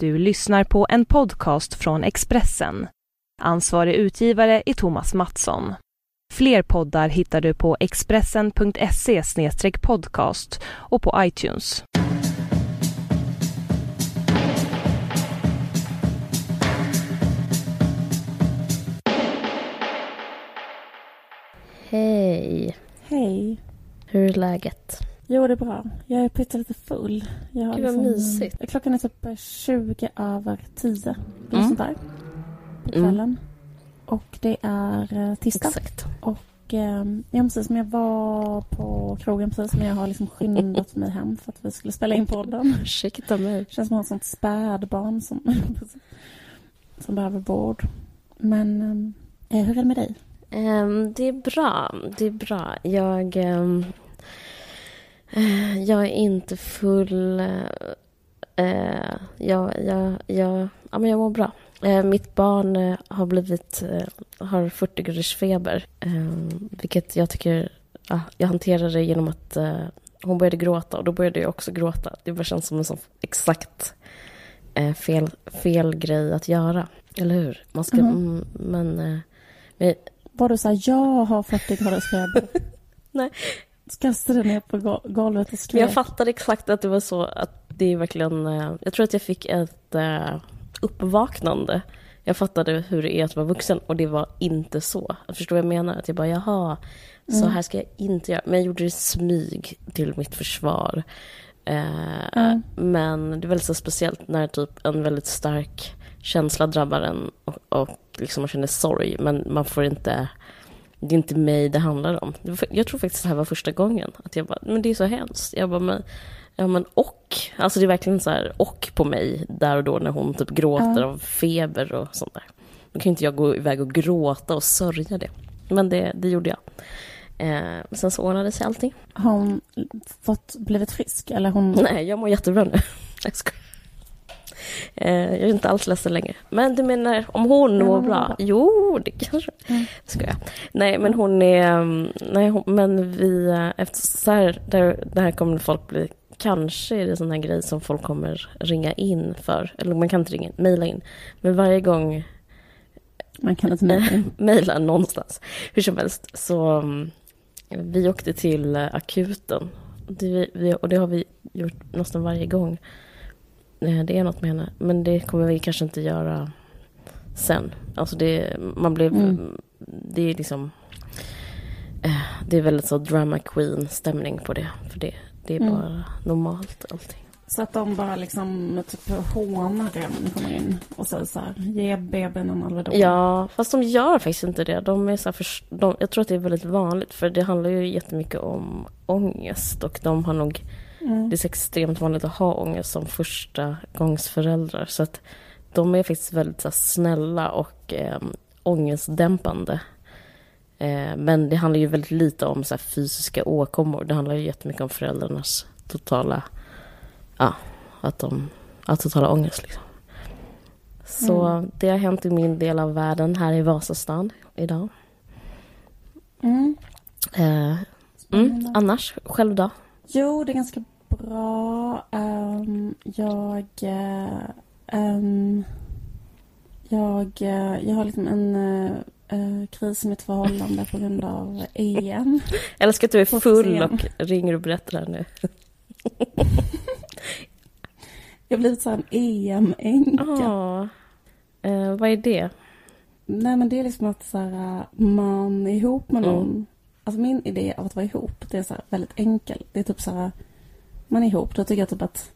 Du lyssnar på en podcast från Expressen. Ansvarig utgivare är Thomas Mattsson. Fler poddar hittar du på expressen.se podcast och på iTunes. Hej. Hej. Hur är läget? Jo, det är bra. Jag är pyttelite full. Jag har Gud, vad mysigt. Klockan är typ 20 över 10. Mm. Sånt där. På Mm. kvällen. Och det är eh, tisdag. Exakt. Och eh, ja, precis. Men jag var på krogen precis. Men jag har liksom skyndat mig hem för att vi skulle spela in podden. Ursäkta mig. Det känns som att ha ett sånt spädbarn som, som behöver vård. Men eh, hur är det med dig? Ehm, det är bra. Det är bra. Jag... ehm, eh, jag är inte full. Uh, jag, jag, jag, ja, men jag mår bra. Eh, mitt barn eh, har blivit... eh, har 40 graders feber. vilket jag tycker... ja, jag hanterar det genom att eh, hon började gråta och då började jag också gråta. Det bara känns som en sån exakt eh, fel, fel grej att göra. Eller hur? Man ska... Mhm. Mm, men... eh, men Var du så här, jag har 40 graders feber? Nej. Kastade ner på go- golvet och skrek. jag fattade exakt att det var så att det är verkligen... eh, Jag tror att jag fick ett eh, uppvaknande. Jag fattade hur det är att vara vuxen och det var inte så. Jag förstår vad jag menar? Att jag bara, jaha, så Mm. här ska jag inte göra. Men jag gjorde det smyg till mitt försvar. Eh, Mm. Men det är väldigt så speciellt när typ en väldigt stark känsla drabbar en och, och liksom man känner sorg. Men man får inte... Det är inte mig det handlar om. Jag tror faktiskt det här var första gången. Att jag bara, men det är så hemskt. Jag bara, men, ja men och. Alltså det är verkligen så här och på mig där och då när hon typ gråter Ja. av feber och sånt där. Då kan inte jag gå iväg och gråta och sörja det. Men det, det gjorde jag. Eh, sen så ordnade sig allting. Har hon fått, blivit frisk? Eller hon... Nej, jag mår jättebra nu. Jag skojar. Eh, jag är inte alls ledsen längre. Men du menar om hon mår bra? Jo, det kanske... Mm. Ska jag. Nej, men hon är... mm, Nej, hon, men vi... eh, Efter så här, där, det här kommer folk bli... Kanske är det sån här grej som folk kommer ringa in för. Eller man kan inte ringa in, mejla in. Men varje gång Man kan inte mejla in. mejla någonstans. Hur som helst, så mm, vi åkte till eh, akuten. Det, och det har vi gjort nästan varje gång. Eh, Det är något med henne. Men det kommer vi kanske inte göra sen. Alltså det, man blev, Mm. det är liksom, eh, det är väldigt så drama queen stämning på det. För det, det är Mm. bara normalt allting. Så att de bara liksom typ hånar det när ni kommer in och säger så här, ge bebisen en Alvedon. Ja, fast de gör faktiskt inte det. De är så här för, de, jag tror att det är väldigt vanligt för det handlar ju jättemycket om ångest och de har nog, Mm. det är så extremt vanligt att ha ångest som första gångs föräldrar. Så att de är faktiskt väldigt så här, snälla och eh, ångestdämpande. Eh, men det handlar ju väldigt lite om så här, fysiska åkommor. Det handlar ju jättemycket om föräldrarnas totala, ja, att de har totala ångest liksom. Så Mm. det har hänt i min del av världen här i Vasastan idag. Mm. Eh, mm, annars, själv då? Jo, det är ganska bra. Ehm, jag... ehm, jag, eh, jag har liksom en eh, kris i mitt förhållande på grund av EM. Eller ska du är full och ringer och berättar här nu? Jag har blivit så här en EM-änka. Ja. Eh, vad är det? Nej, men det är liksom att så här, man är ihop med Mm. Alltså min idé av att vara ihop, det är så väldigt enkel. Det är typ så här, man är ihop, då tycker jag typ att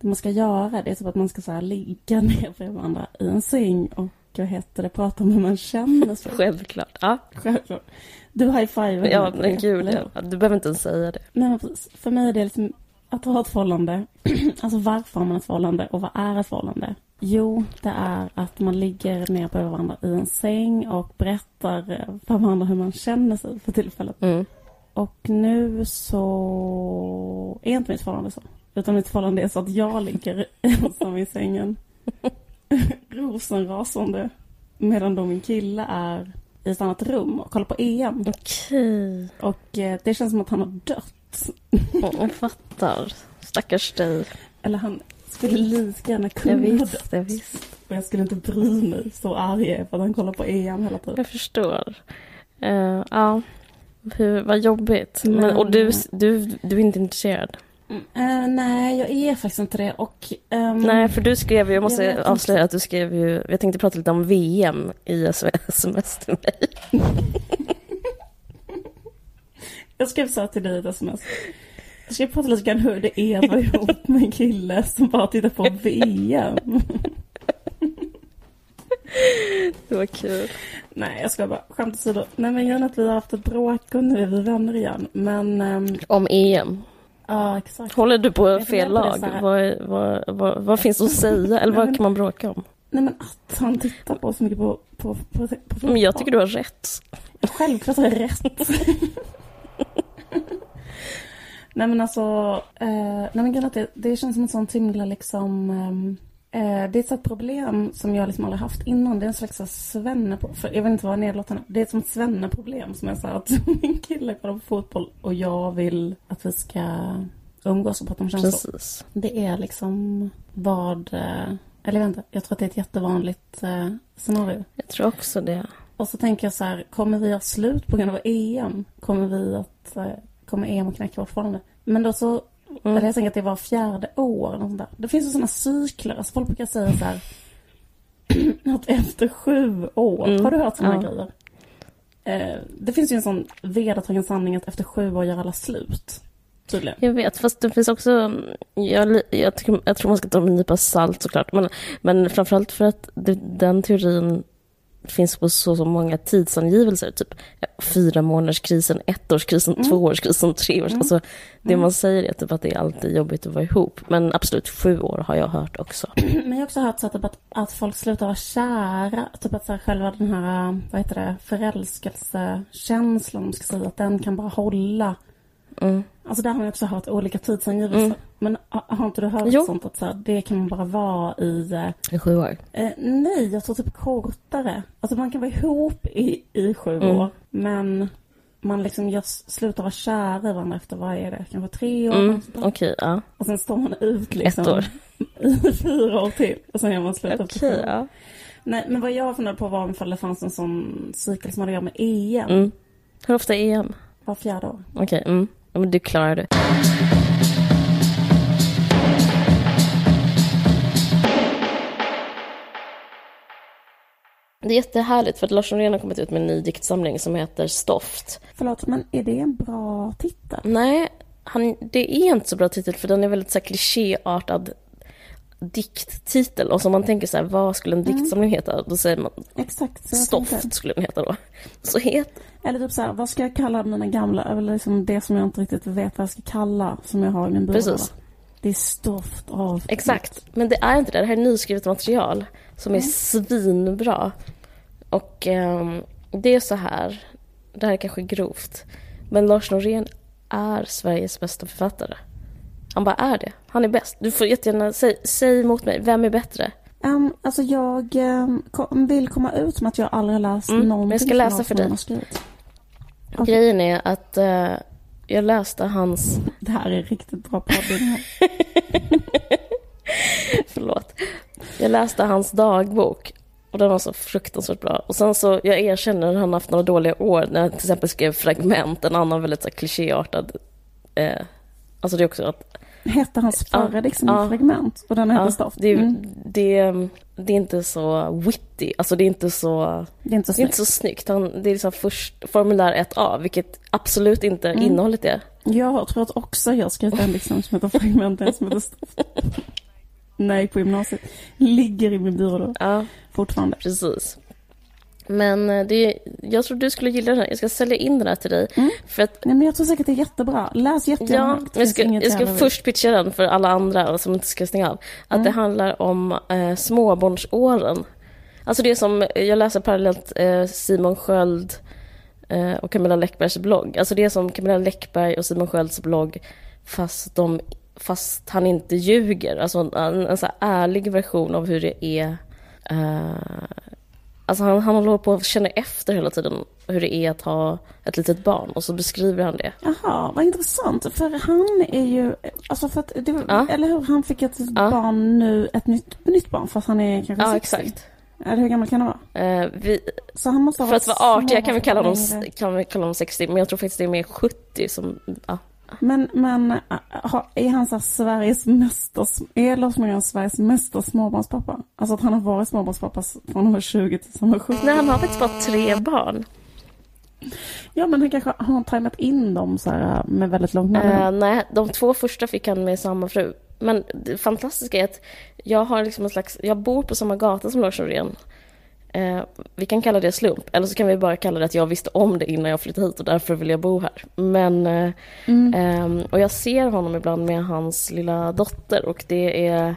det man ska göra, det är typ att man ska så här ligga ner bredvid varandra i en säng och vad heter det, prata om hur man känner sig. Självklart. Ja, Självklart. Du high-fivar ja men gud. ja. Du behöver inte ens säga det. Nej. För mig är det liksom att ha ett förhållande. alltså varför har man ett förhållande och vad är ett förhållande? Jo, det är att man ligger ner bredvid varandra i en säng och berättar eh, för varandra hur man känner sig för tillfället. Mm. Och nu så är inte mitt förhållande så. Utan mitt förhållande är så att jag ligger ensam i sängen. rosenrasande. Medan då min kille är i ett annat rum och kollar på EM. Okej. Och eh, det känns som att han har dött. Jag fattar. Stackars dig. Eller han Skulle lika gärna Jag kunna ha visst, dött. jag visst. Och jag skulle inte bry mig så arg jag är för att han kollar på EM hela tiden. Jag förstår. Eh, ja, Hur, vad jobbigt. Men, Men- och du, du, du är inte intresserad? Eh, nej, jag är faktiskt inte det. Och, ehm, Nej, för du skrev ju, jag måste Jag avslöja att du skrev ju, jag tänkte prata lite om VM i sms till mig. Jag skrev så till dig i ett sms. Jag ska prata lite grann hur det är att vara ihop med en kille som bara tittar på VM. Det var kul. Nej, jag ska bara skämt åsido. Nej, men grejen är att vi har haft ett bråk och nu är vi vänner igen. Men, ehm, Om EM. ja exakt. Håller du på Jag fel funderar på det lag? så här. Vad, vad, vad, vad finns att säga? Eller vad kan man bråka om? Nej, men att han tittar på så mycket på, på, på, på fotboll. Men jag tycker du har rätt. Självklart har jag rätt. nej men alltså, eh, nej men att det, det känns som ett sånt himla liksom, ehm, eh, det är ett sånt problem som jag liksom aldrig haft innan. Det är en slags så här svenne, för jag vet inte vad nedlåtande Det är ett sånt svenneproblem som är så att min kille kollar på fotboll och jag vill att vi ska umgås och prata om känslor. Precis. Det är liksom vad, eh, eller inte, jag tror att det är ett jättevanligt eh, scenario. Jag tror också det. Och så tänker jag så här, kommer vi ha slut på grund av EM? Kommer vi att, eh, kommer EM att knäcka vårt förhållande? Men då så, Mm. eller jag tänker att det var fjärde år något där. Det finns ju sådana cykler, alltså folk brukar säga så här, att efter sju år, Mm. har du hört sådana Ja. grejer? Eh, det finns ju en sån vedertagen sanning att efter sju år gör alla slut. Tydligen. Jag vet, fast det finns också... Jag, jag, tycker, jag tror man ska ta en nypa salt såklart. Men, men framförallt för att det, den teorin finns på så, så många tidsangivelser. Typ fyra månaders krisen, ettårskrisen, Mm. tvåårskrisen, treårs... Mm. Alltså, det Mm. man säger är typ att det är alltid jobbigt att vara ihop. Men absolut, sju år har jag hört också. Men jag har också hört så att, typ att, att folk slutar vara kära. Typ att så här, själva den här, vad heter det, förälskelsekänslan, om man ska säga, att den kan bara hålla. Mm. Alltså där har jag också hört olika tidsangivelser. Mm. Men ha- har inte du hört Jo. sånt att så här, det kan man bara vara i... I sju år. eh, nej, jag tror typ kortare. Alltså man kan vara ihop i, i sju Mm. år. Men man liksom just slutar vara kära i varandra efter, vad är det, kanske tre år? Mm. Okej, ja. Och sen står man ut liksom. Ett år. I fyra år till. Och sen är man slut efter Okej, sju ja. Nej, men vad jag funderade på var om det fanns en sån cykel som hade att göra med EM. Mm. Hur ofta är EM? Var fjärde år. Okej, mm. Ja, men du klarar det. Det är jättehärligt för att Lars Norén har kommit ut med en ny diktsamling som heter Stoft. Förlåt, men är det en bra titel? Nej, han, det är inte så bra titel för den är väldigt så här klichéartad dikttitel. Och så man tänker så här, vad skulle en diktsamling heta? Då säger man Exakt. Stoft skulle den heta då. Så het, Eller typ så här, vad ska jag kalla mina gamla, eller liksom det som jag inte riktigt vet vad jag ska kalla, som jag har i min byrålåda. Precis. Det är stoft av... Exakt, men det är inte det. Det här är nyskrivet material som är Mm. svinbra. Och ehm, det är så här, det här är kanske grovt, men Lars Norén är Sveriges bästa författare. Han bara är det. Han är bäst. Du får jättegärna säga säg emot mig, vem är bättre? Um, alltså jag um, kom, vill komma ut med att jag aldrig har läst Mm, men någonting jag ska som läsa för dig. Okej. Grejen är att eh, jag läste hans, Det här är riktigt bra podding. förlåt, jag läste hans dagbok och den var så fruktansvärt bra. Och sen så, jag erkänner att han haft några dåliga år när jag till exempel skrev Fragment, en annan väldigt så här, klichéartad eh, Alltså det är också att Hette hans förra ja. Fragment och den ja, Stoft. det, är- Mm. det, det är inte så witty, alltså det är inte så, Det är inte så det är inte så snyggt. Han, det är liksom först formulär 1A, vilket absolut inte Mm. innehållet är. Jag tror att också jag skrivit en diktsamling som heter Fragment, en som heter Stoft. Nej, på gymnasiet. Ligger i min byrå Ja, fortfarande. precis. Men eh, det, jag tror du skulle gilla den här. Jag ska sälja in den här till dig. Mm. För att, Nej, men jag tror säkert det är jättebra. Läs jättegärna ja, jag ska, jag ska först pitcha den för alla andra som inte ska stänga av. Att Mm. det handlar om eh, småbarnsåren. Alltså det som, jag läser parallellt eh, Simon Sköld eh, och Camilla Läckbergs blogg. Alltså det är som Camilla Läckberg och Simon Skölds blogg fast, de, fast han inte ljuger. Alltså en, en så här ärlig version av hur det är. Alltså han, han håller på att känna efter hela tiden hur det är att ha ett litet barn och så beskriver han det. Jaha, vad intressant. För han är ju, alltså för att, det, Ja. eller hur? Han fick ett Ja. barn nu, ett nytt, nytt barn fast han är kanske Ja, 60. exakt. Eller hur gammal kan han vara? Eh, vi, Så han måste ha för att vara artiga kan vi, kalla kan vi kalla dem 60, men jag tror faktiskt det är mer 70 som... Ja. Men, men äh, är han så här Sveriges mesta, är Lars Norén Sveriges mesta småbarnspappa? Alltså att han har varit småbarnspappa från han var 20 tills han var 70? Nej, han har faktiskt bara tre barn. Ja, men han kanske har tajmat in dem så här med väldigt långt mellanrum. Eh, nej, de två första fick han med samma fru. Men det fantastiska är att jag har liksom en slags, jag bor på samma gata som Lars Norén. Eh, vi kan kalla det slump, eller så kan vi bara kalla det att jag visste om det innan jag flyttade hit och därför vill jag bo här. Men, eh, Mm. ehm, och jag ser honom ibland med hans lilla dotter och det är,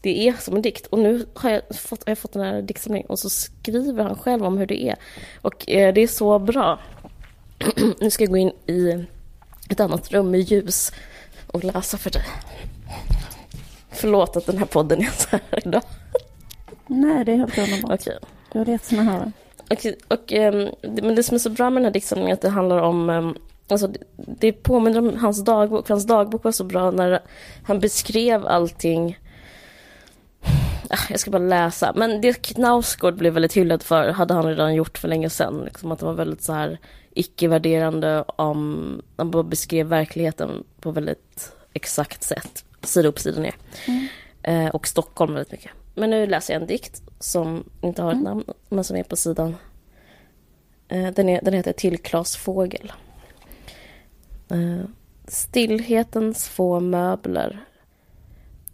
det är som en dikt. Och nu har jag fått, jag har fått den här diktsamlingen och så skriver han själv om hur det är. Och eh, det är så bra. nu ska jag gå in i ett annat rum med ljus och läsa för dig. Förlåt att den här podden är så här idag. Nej, det är helt underbart. Okej. Du har rätt att höra. Och, och, ehm, det- men det som är så bra med den här diktsamlingen är att det handlar om ehm, Alltså det, det påminner om hans dagbok, hans dagbok var så bra när han beskrev allting Ah, Jag ska bara läsa, men det Knausgård blev väldigt hyllad för hade han redan gjort för länge sedan. Liksom att det var väldigt så här icke-värderande om, han bara beskrev verkligheten på väldigt exakt sätt, sida upp sida ner. Mm. Eh, och Stockholm väldigt mycket. Men nu läser jag en dikt som inte har ett Mm. namn, men som är på sidan. Eh, den, är, den heter Till Klas Fågel. Eh, stillhetens få möbler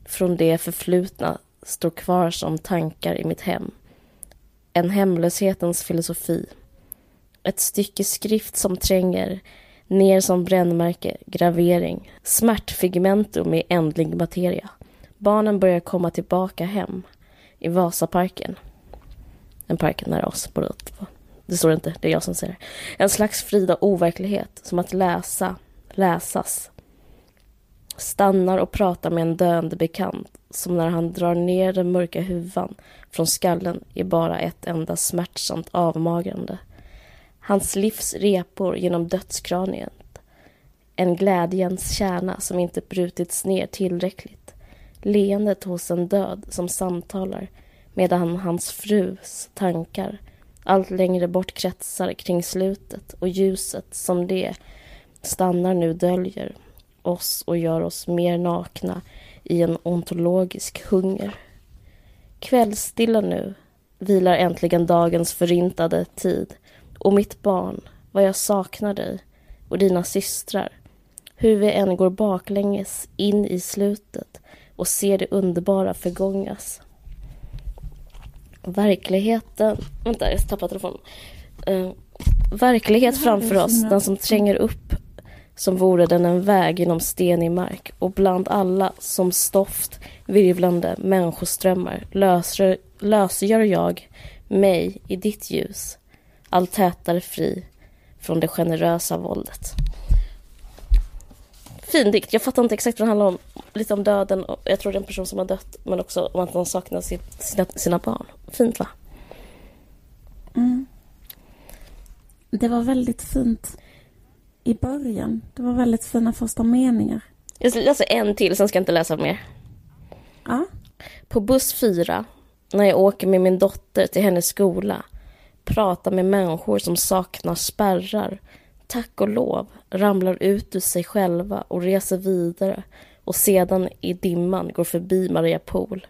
från det förflutna står kvar som tankar i mitt hem. En hemlöshetens filosofi. Ett stycke skrift som tränger ner som brännmärke, gravering. Smärtfigmentum i ändlig materia. Barnen börjar komma tillbaka hem. I Vasaparken. En park nära oss båda två. Det står inte, det är jag som säger det. En slags frida overklighet, som att läsa, läsas. Stannar och pratar med en döende bekant, som när han drar ner den mörka huvan från skallen i bara ett enda smärtsamt avmagrande. Hans livs repor genom dödskraniet. En glädjens kärna som inte brutits ner tillräckligt. Leendet hos en död som samtalar medan hans frus tankar allt längre bort kretsar kring slutet och ljuset som det stannar nu döljer oss och gör oss mer nakna i en ontologisk hunger. Kvällsstilla nu vilar äntligen dagens förintade tid och mitt barn, vad jag saknar dig och dina systrar. Hur vi än går baklänges in i slutet och ser det underbara förgångas. Verkligheten... Vänta, jag tappade telefonen. Uh, verklighet framför oss, den som tränger upp som vore den en väg genom stenig mark och bland alla som stoft virvlande människoströmmar lösgör, lösgör jag mig i ditt ljus allt tätare fri från det generösa våldet. Fin dikt. Jag fattar inte exakt vad den handlar om. Lite om döden. Och jag tror det är en person som har dött men också om att de saknar sitt, sina, sina barn. Fint va? Mm. Det var väldigt fint i början. Det var väldigt fina första meningar. Jag läser en till, sen ska jag inte läsa mer. Ja. På buss 4, när jag åker med min dotter till hennes skola, pratar med människor som saknar spärrar, tack och lov, ramlar ut ur sig själva och reser vidare och sedan i dimman går förbi Maria Pool.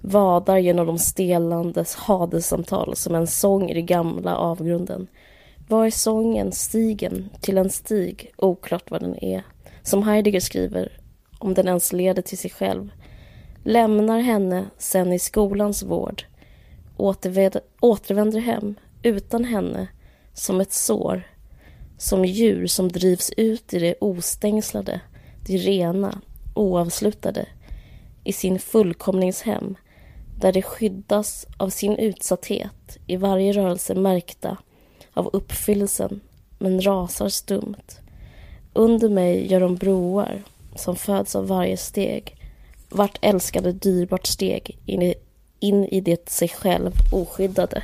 Vadar genom de stelandes hadesamtal som en sång i den gamla avgrunden. Var är sången, stigen, till en stig, oklart vad den är. Som Heidegger skriver, om den ens leder till sig själv lämnar henne sen i skolans vård, återvänder hem utan henne som ett sår, som djur som drivs ut i det ostängslade, det rena, oavslutade, i sin fullkomningshem, där det skyddas av sin utsatthet, i varje rörelse märkta av uppfyllelsen, men rasar stumt. Under mig gör de broar som föds av varje steg, vart älskade dyrbart steg in i, in i det sig själv oskyddade.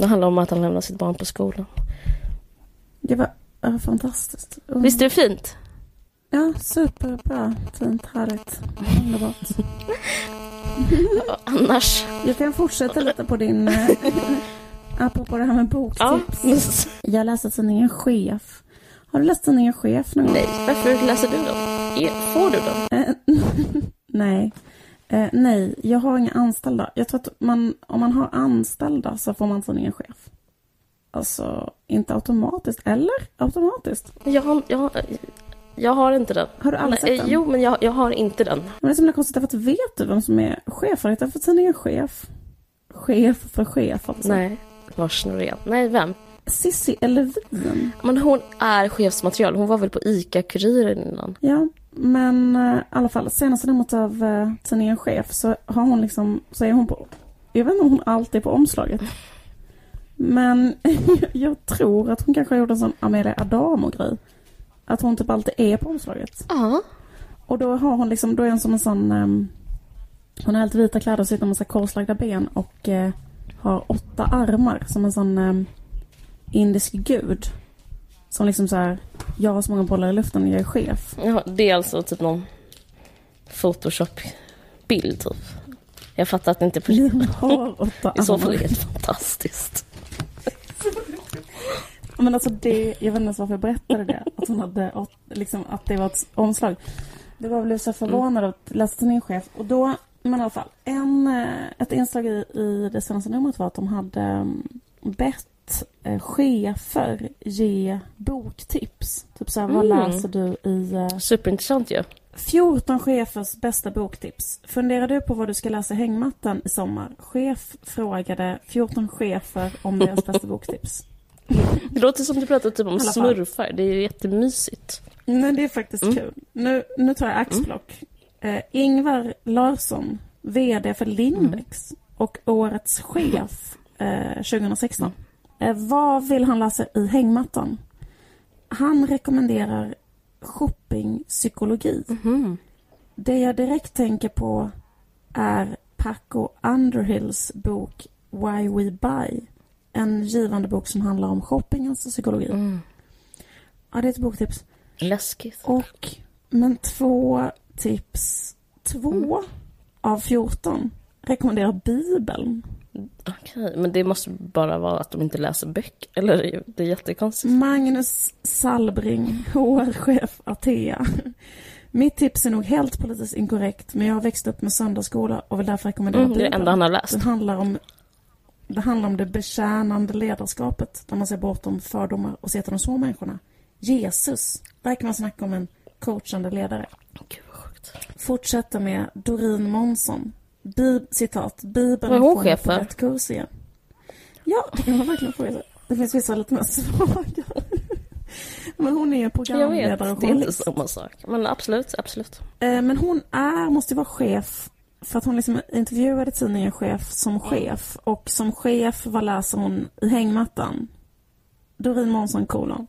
Det handlar om att han lämnar sitt barn på skolan. Det var ja, fantastiskt. Mm. Visst är det fint? Ja, superbra. Fint, härligt, underbart. Annars? Jag kan fortsätta lite på din... eh, apropå det här med Ja. boktips. Jag läste tidningen Chef. Har du läst tidningen Chef någon gång? Nej, varför läser du dem? Får du dem? Eh, nej. Eh, nej, jag har inga anställda. Jag tror att man, om man har anställda så får man tidningen Chef. Alltså, inte automatiskt. Eller automatiskt. Jag har, jag, har- jag har inte den. Har du aldrig sett den? Jo, men jag, jag har inte den. Men det är så himla konstigt, att vet du vem som är chefredaktör för tidningen Chef? Chef för chef alltså. Nej. Lars Norén. Nej, vem? Cissi Elvin. Men hon är chefsmaterial. Hon var väl på ICA-Kuriren innan? Ja, men eh, i alla fall senaste numret av uh, tidningen Chef så har hon liksom, så är hon på, jag vet inte om hon alltid är på omslaget. Men jag tror att hon kanske har gjort en sån Amelia Adamo-grej. Att hon typ alltid är på omslaget. Ja. Och då har hon liksom, då är hon som en sån, ehm, hon har helt vita kläder och sitter med så korslagda ben och eh, har åtta armar som en sån um, indisk gud. Som liksom så här, jag har så många bollar i luften och jag är chef. ja. Det är alltså typ någon Photoshop-bild typ. Jag fattar att det inte är på I så fall är det fantastiskt. Men alltså det, jag vet inte ens varför jag berättade det. Att hon hade, liksom att det var ett omslag. Det var väl så förvånad att läsa tidningen chef. Och då, men i alla fall. En, eh, ett inslag i, i det senaste numret var att de hade mm, eh, chefer ge boktips. Typ så här, vad Mm. läser du i... eh, Superintressant ju. 14 chefers bästa boktips. Funderar du på vad du ska läsa i hängmattan i sommar? Chef frågade 14 chefer om deras bästa boktips. Det låter som du pratar typ om smurfar. Det är ju jättemysigt. Men det är faktiskt Mm. kul. Nu, nu tar jag axplock. Eh, Ingvar Larsson, VD för Lindex och årets chef eh, 2016. Eh, vad vill han läsa i hängmattan? Han rekommenderar shoppingpsykologi. Mhm. Det jag direkt tänker på är Paco Underhills bok Why We Buy. En givande bok som handlar om shoppingens psykologi. Mm. Ja, det är ett boktips. Läskigt. Och, men två tips. Två Mm. av 14 rekommenderar Bibeln. Okej, men det måste bara vara att de inte läser böcker. Eller det är- jättekonstigt. Magnus Salbring, HR-chef Atea. Mitt tips är nog helt politiskt inkorrekt, men jag har växt upp med söndagsskola och vill därför rekommendera Mm, det är det enda han har läst. Det handlar om det handlar om det betjänande ledarskapet där man ser bortom fördomar och ser till de små människorna. Jesus, där kan man snacka om en coachande ledare. Gud vad sjukt. Fortsätter med Doreen Månsson. Bi- citat, Bibeln är hon chef för? kurs igen. Ja, det kan man verkligen fråga sig. Det finns vissa lite mer svaga. Men hon är programledare och det är inte journalist. samma sak. Men absolut, absolut. Eh, Men hon är, måste ju vara chef för att hon liksom intervjuade tidningen chef som chef. Och som chef, vad läser hon i hängmattan? Doreen Månsson kolon.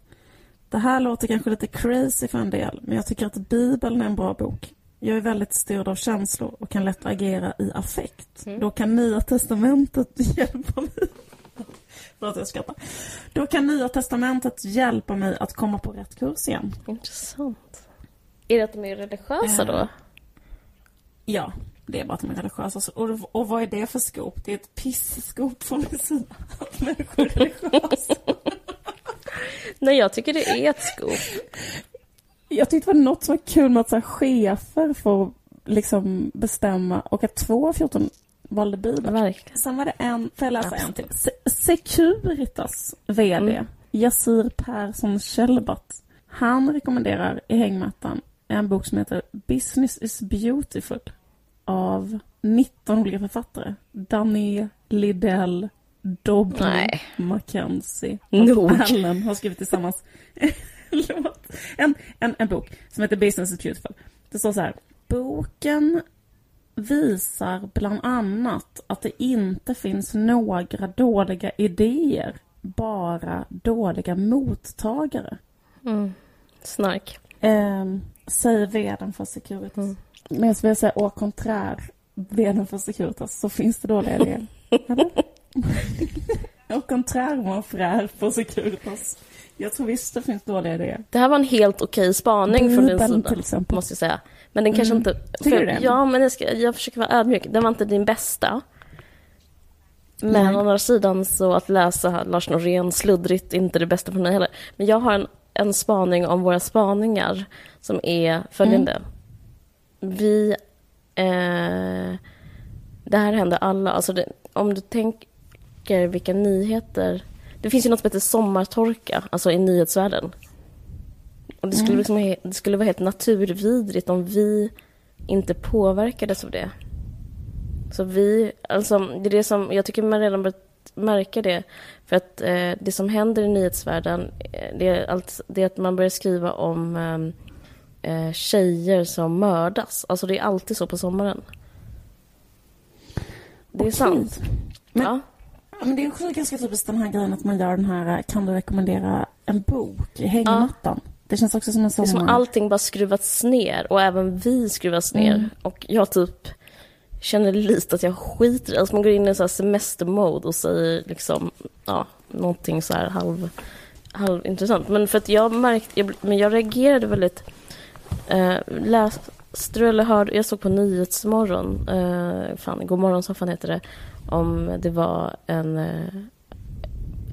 Det här låter kanske lite crazy för en del, men jag tycker att Bibeln är en bra bok. Jag är väldigt styrd av känslor och kan lätt agera i affekt. Mm. Då kan Nya Testamentet hjälpa mig. Förlåt, jag skrattar. Då kan Nya Testamentet hjälpa mig att komma på rätt kurs igen. Intressant. Är det att de är religiösa då? Ja, det är bara att de är religiösa. Och, och vad är det för skop? Det är ett pisskop från min sida. Att människor är religiösa. Nej, jag tycker det är ett skop. Jag tyckte det var något som var kul med att så här, chefer får liksom bestämma och att två av 14 valde Bibeln. Verkligen. Sen var det en, får jag läsa en till? Se- Securitas VD, Mm. Yassir Persson Kjellbat. Han rekommenderar i hängmattan en bok som heter Business is beautiful av 19 olika författare. Danny Lidell, Dobby, Nej. Mackenzie och Allen har skrivit tillsammans Låt. en, en, en bok som heter Business is beautiful. Det står så här. Boken visar bland annat att det inte finns några dåliga idéer, bara dåliga mottagare. Mm. Snark. Ehm, säger vdn för Securitas. Mm. Men jag skulle vilja säga au contraire, vdn för Securitas, så finns det dåliga idéer. Eller? Och contraire frär på Securitas. Jag tror visst det finns dåliga idéer. Det här var en helt okej spaning från din Bibeln, sida, till exempel. måste jag säga. Men den kanske Mm. inte... Tycker du det? Ja, men jag, ska, jag försöker vara ödmjuk. Den var inte din bästa. Men Nej. å andra sidan så att läsa Lars Norén sluddrigt är inte det bästa för mig heller. Men jag har en, en spaning om våra spaningar som är följande. Mm. Vi... Eh, det här händer alla. Alltså det, om du tänker vilka nyheter... Det finns ju något som heter sommartorka, alltså i nyhetsvärlden. Och det skulle, Mm. liksom, he- det skulle vara helt naturvidrigt om vi inte påverkades av det. Så vi, alltså det är det som, jag tycker man redan börjat märka det. För att eh, det som händer i nyhetsvärlden, eh, det är, allt, det är att man börjar skriva om eh, eh, tjejer som mördas. Alltså det är alltid så på sommaren. Det är Okej. sant. Men- ja. Ja, Men det är också ganska typiskt den här grejen att man gör den här kan du rekommendera en bok i hängmattan. Det känns också som en Det är som allting bara skruvats ner och även vi skruvas ner. Mm. Och jag typ känner lite att jag skiter i Alltså man går in i sån här semestermode och säger liksom, ja, någonting så här halv, halvintressant. Men för att jag märkte, jag, men jag reagerade väldigt, eh, läste du eller hörde, jag såg på Nyhetsmorgon, eh, fan, Godmorgon så fan heter det, om det var en eh,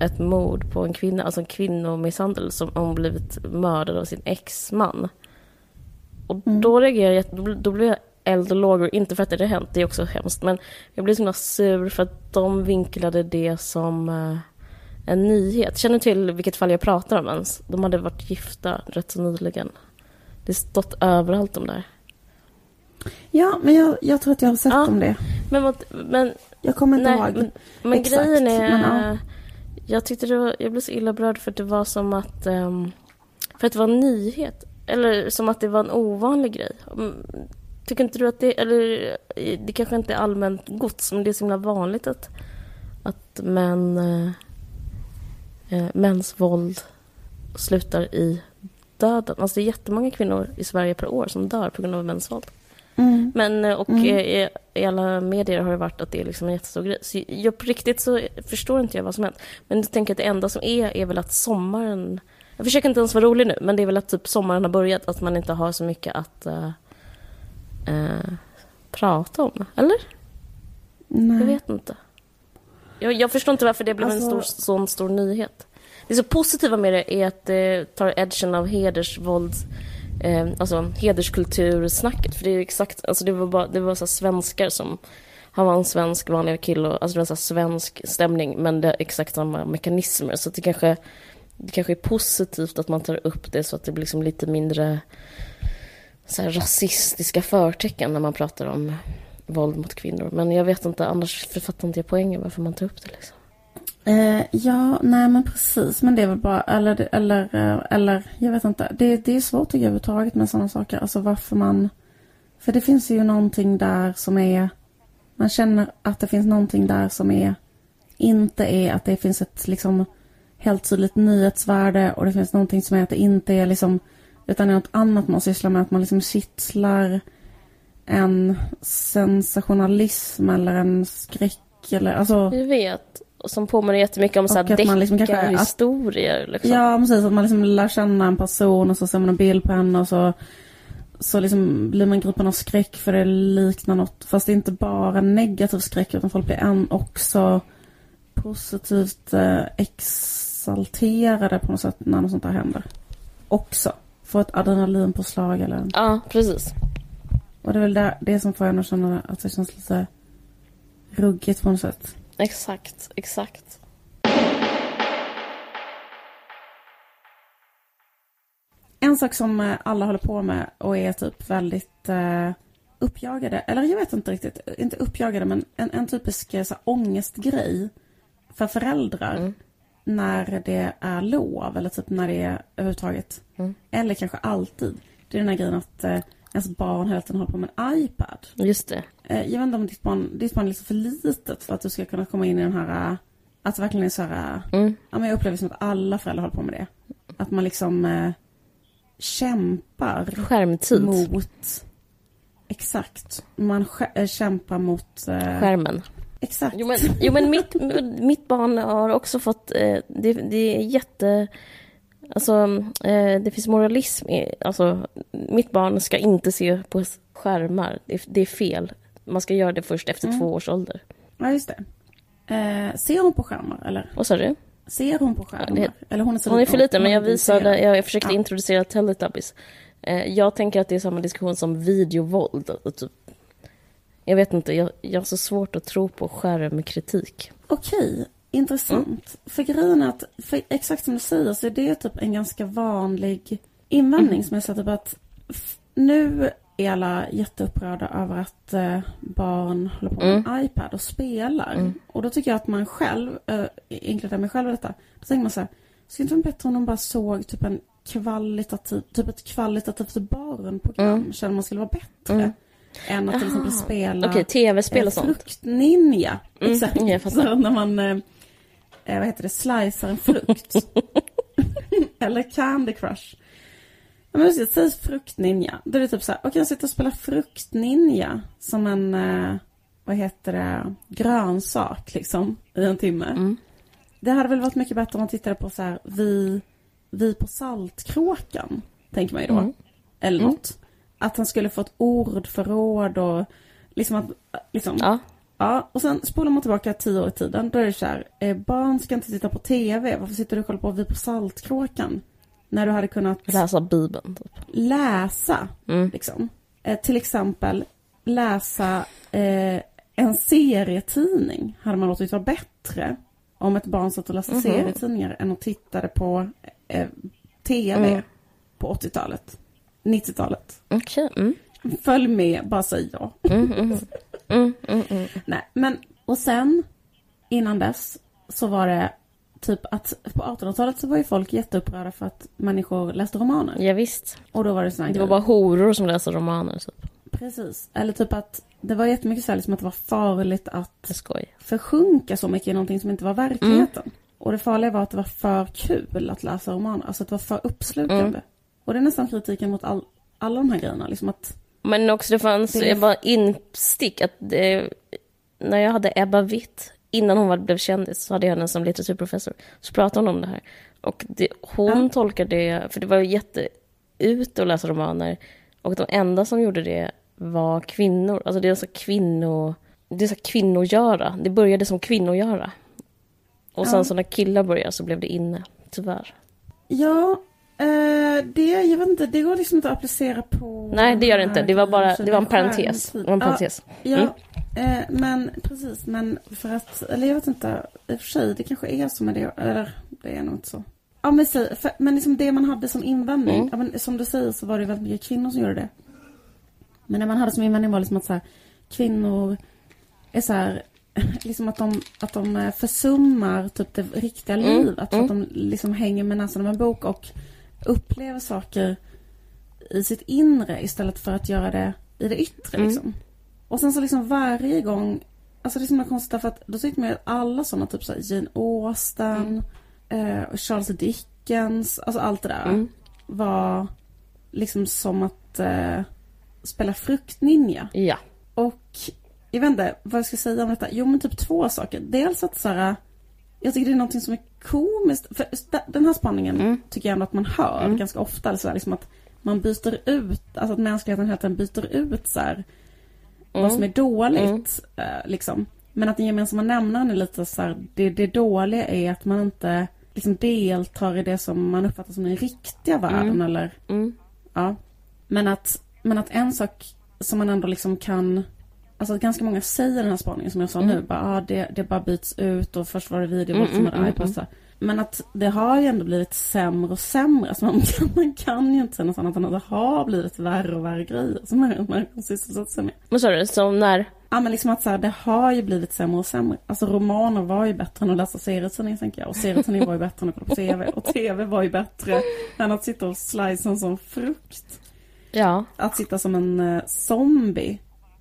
ett mord på en kvinna, alltså en kvinnomisshandel som hon blivit mördad av sin exman. Och Mm. då reagerade jag, då, då blev jag eld och lågor, inte för att det hade hänt, det är också hemskt, men jag blev så himla sur för att de vinklade det som eh, en nyhet. Känner du till vilket fall jag pratar om ens? De hade varit gifta rätt så nyligen. Det stått överallt om det här. Ja, men jag, jag tror att jag har sett Ja. om det. Men, men Jag kommer inte Nej, ihåg. men, men exakt, grejen är... men ja. Jag tyckte det var, jag blev så illa berörd för att det var som att... ehm, för att det var en nyhet. Eller som att det var en ovanlig grej. Mm, Tycker inte du att det... Eller det kanske inte är allmänt gods, men det är så himla vanligt att, att män... eh, eh, mäns våld slutar i döden. Alltså det är jättemånga kvinnor i Sverige per år som dör på grund av mäns våld. Mm. Men, eh, och Mm. eh, i, i alla medier har det varit att det är liksom en jättestor grej. Så jag, på riktigt så förstår inte jag vad som hänt. Men jag tänker att det enda som är, är väl att sommaren... Jag försöker inte ens vara rolig nu, men det är väl att typ sommaren har börjat, att man inte har så mycket att eh, eh, prata om. Eller? Nej. Jag vet inte. Jag, jag förstår inte varför det blev en Alltså- stor, sån stor nyhet. Det så positiva med det är att det tar edgen av hedersvåld, eh, alltså hederskultursnacket. För det är exakt, alltså det var bara, det var så här svenskar som, han var en svensk vanlig kille, och, alltså det var så här svensk stämning, men det är exakt samma mekanismer. Så det kanske, det kanske är positivt att man tar upp det så att det blir liksom lite mindre så här rasistiska förtecken när man pratar om våld mot kvinnor. Men jag vet inte, annars författar inte jag poängen varför man tar upp det. Liksom. Eh, ja, nej men precis. Men det är väl bara, eller, eller, eh, eller jag vet inte. Det, det är svårt tycker jag överhuvudtaget med sådana saker. Alltså varför man... För det finns ju någonting där som är... Man känner att det finns någonting där som är... Inte är att det finns ett liksom helt tydligt nyhetsvärde och det finns någonting som är att det inte är liksom... Utan det är något annat man sysslar med. Att man liksom kittlar en sensationalism eller en skräck eller alltså... Jag vet, som påminner jättemycket om så här liksom deckarhistorier. Liksom. Ja, precis. Att man liksom lär känna en person och så ser man en bild på henne och så, så liksom blir man gripen av skräck för det liknar något. Fast det är inte bara negativ skräck utan folk blir än också positivt eh, exalterade på något sätt när något sånt här händer. Också. Får ett adrenalinpåslag eller... Ja, precis. Och det är väl det, det som får en att känna att det känns lite ruggigt på något sätt. Exakt, exakt. En sak som eh, alla håller på med och är typ väldigt eh, uppjagade, eller jag vet inte riktigt, inte uppjagade men en, en typisk eh, så här, ångestgrej för föräldrar Mm. när det är lov eller typ när det är överhuvudtaget, Mm. eller kanske alltid. Det är den här grejen att eh, ens barn hela tiden håller på med en iPad. Just det. Eh, jag vet inte om ditt barn, ditt barn är lite för litet för att du ska kunna komma in i den här, eh, att det verkligen är så här, eh, Mm. Ja, men jag upplever som att alla föräldrar håller på med det. Att man liksom eh, kämpar Skärmtid. mot... Exakt. Man kämpar mot... Eh, Skärmen. Exakt. Jo men, jo, men mitt, mitt barn har också fått, eh, det, det är jätte... Alltså, det finns moralism i, alltså, mitt barn ska inte se på skärmar. Det är fel. Man ska göra det först efter Mm. två års ålder. Ja, just det. Eh, ser hon på skärmar eller? Vad sa du? Ser hon på skärmar? det- eller hon är så Hon är för liten, men jag visade, jag, jag försökte Ja. introducera Teletubbies. Eh, jag tänker att det är samma diskussion som videovåld. Typ. Jag vet inte, jag, jag har så svårt att tro på skärmkritik. Okej, intressant. Mm. För grejen är att, för exakt som du säger, så är det typ en ganska vanlig invändning Mm. som är så typ att nu är alla jätteupprörda över att eh, barn håller på med en iPad och spelar. Mm. Och då tycker jag att man själv, äh, inkluderar mig själv i detta, då tänker man så här, skulle inte vara bättre om de bara såg typ en kvalitativ, typ ett kvalitativt barnprogram, Mm. känner man skulle vara bättre. Mm. Än att till exempel spela Okej, tv-spel Eh, och sånt. Fruktninja. Mm, Exakt. fattar. så när man, eh, eh, vad heter det, slicear en frukt. Eller Candy Crush. Ja, men säg fruktninja. Då är det typ så här, okej jag sitter och spelar fruktninja som en, eh, vad heter det, grönsak liksom i en timme. Mm. Det hade väl varit mycket bättre om man tittade på så här, vi, vi på Saltkråkan, tänker man ju då. Mm. Eller Mm. något. Att han skulle få ett ordförråd och liksom att, liksom, Ja, Ja, och sen spolar man tillbaka tio år i tiden. Då är det så här, eh, barn ska inte titta på TV. Varför sitter du och kollar på Vi på Saltkråkan? När du hade kunnat läsa Bibeln. Typ. läsa, Mm. liksom. Eh, till exempel läsa eh, en serietidning. Hade man låtit vara bättre om ett barn satt och läste Mhm. serietidningar än och tittade på eh, TV Mm. på 80-talet. 90-talet. Okej. Mm. Följ med, bara säg ja. Mm, mm, mm, mm, mm. Nej, men och sen innan dess så var det typ att på 1800-talet så var ju folk jätteupprörda för att människor läste romaner. Ja, visst. Och då var det såna Det var bara horor som läste romaner. Typ. Precis. Eller typ att det var jättemycket så här liksom att det var farligt att skoj. försjunka så mycket i någonting som inte var verkligheten. Och det farliga var att det var för kul att läsa romaner. Alltså att det var för uppslukande. Mm. Och det är nästan kritiken mot all, alla de här grejerna. Liksom att, Men också det fanns, Det det var instick att det, när jag hade Ebba Witt, innan hon var- blev kändis, så hade jag henne som litteraturprofessor. Så pratade hon om det här. Och det, hon Ja. tolkade det, för det var ju jätte ut att läsa romaner. Och de enda som gjorde det var kvinnor. Alltså det är så kvinno... Det är så kvinnogöra. Det började som kvinnogöra. Och sen Ja. så när killar började så blev det inne, tyvärr. ja, eh, det, jag vet inte, det går liksom inte att applicera på... Nej, det gör det inte. Det var bara, det var en parentes. Det var en parentes. Ja, Mm. eh, men precis, men för att, eller jag vet inte, i och för sig, det kanske är så med det, eller det är nog inte så. Ja men, säg, för, men liksom det man hade som invändning, Mm. ja, men, som du säger så var det väldigt mycket kvinnor som gjorde det. Men det man hade som invändning var liksom att så här, kvinnor är så här, liksom att de, att de eh, försummar typ det riktiga Mm, livet. För att de liksom hänger med näsan av en bok och upplever saker i sitt inre istället för att göra det i det yttre. Mm. Liksom. Och sen så liksom varje gång, alltså det är så himla konstigt för att då tyckte man ju alla sådana typ så här Jane Austen, eh, och Charles Dickens, alltså allt det där Mm. var liksom som att eh, spela fruktninja. Ja. Och jag vet inte vad jag ska säga om detta. Jo men typ två saker. Dels att så här, jag tycker det är någonting som är komiskt. För den här spaningen Mm. tycker jag ändå att man hör Mm. ganska ofta. Eller så här, liksom att man byter ut, alltså att mänskligheten hela tiden byter ut så här, vad som är dåligt. Eh, liksom. Men att den gemensamma nämnaren är lite så här, det, det dåliga är att man inte liksom deltar i det som man uppfattar som den riktiga världen. Mm. Eller, Mm. ja. men, att, men att en sak som man ändå liksom kan Alltså ganska många säger den här spaningen som jag sa Mm. nu. Bara, ah, det, det bara byts ut och först var det video Mm, sen var mm, det mm, iPod. här. Men att det har ju ändå blivit sämre och sämre. Alltså man, kan, man kan ju inte säga något annat än att det har blivit värre och värre grejer som människor sysselsätter sig med. Vad sa du? Som när? Ja men liksom att så här, det har ju blivit sämre och sämre. Alltså romaner var ju bättre än att läsa serietidningar tänker jag. Och serietidningar var ju bättre än att kolla på TV. Och TV var ju bättre än att sitta och slice en sån frukt. Ja. Att sitta som en eh, zombie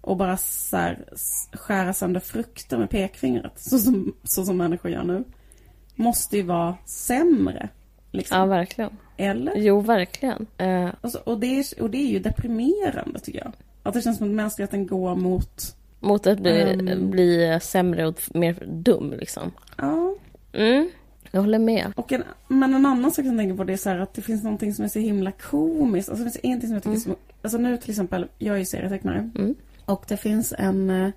och bara så här, skära sönder frukter med pekfingret. Så som, så som människor gör nu. Måste ju vara sämre. Liksom. Ja, verkligen. Eller? Jo, verkligen. Eh, Alltså, och, det är, och det är ju deprimerande tycker jag. Att det känns som att mänskligheten går mot Mot att bli, Ehm. bli sämre och mer dum liksom. Ja. Mm, jag håller med. Och en, men en annan sak jag tänker på det är så här att det finns någonting som är så himla komiskt. Alltså det finns ingenting som jag tycker är så... Alltså nu till exempel, jag är ju serietecknare. Mm. Och det finns en eh,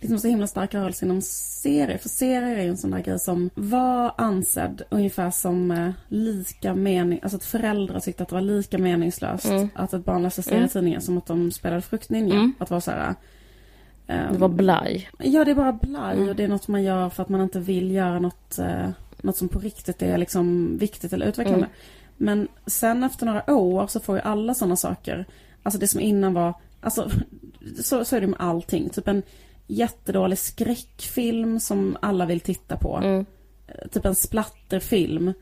liksom så himla stark rörelse inom serier. För serier är ju en sån där grej som var ansedd ungefär som eh, lika mening... Alltså att föräldrar tyckte att det var lika meningslöst Mm. att ett barn läste serietidningar som att de spelade fruktninja. Mm. Att vara så här... ehm, Det var blaj. Ja, det är bara blaj Mm. och det är något man gör för att man inte vill göra något, eh, något som på riktigt är liksom viktigt eller utvecklande. Mm. Men sen efter några år så får ju alla sådana saker, alltså det som innan var, alltså så, så är det med allting. Typ en jättedålig skräckfilm som alla vill titta på. Mm. Eh, Typ en splatterfilm.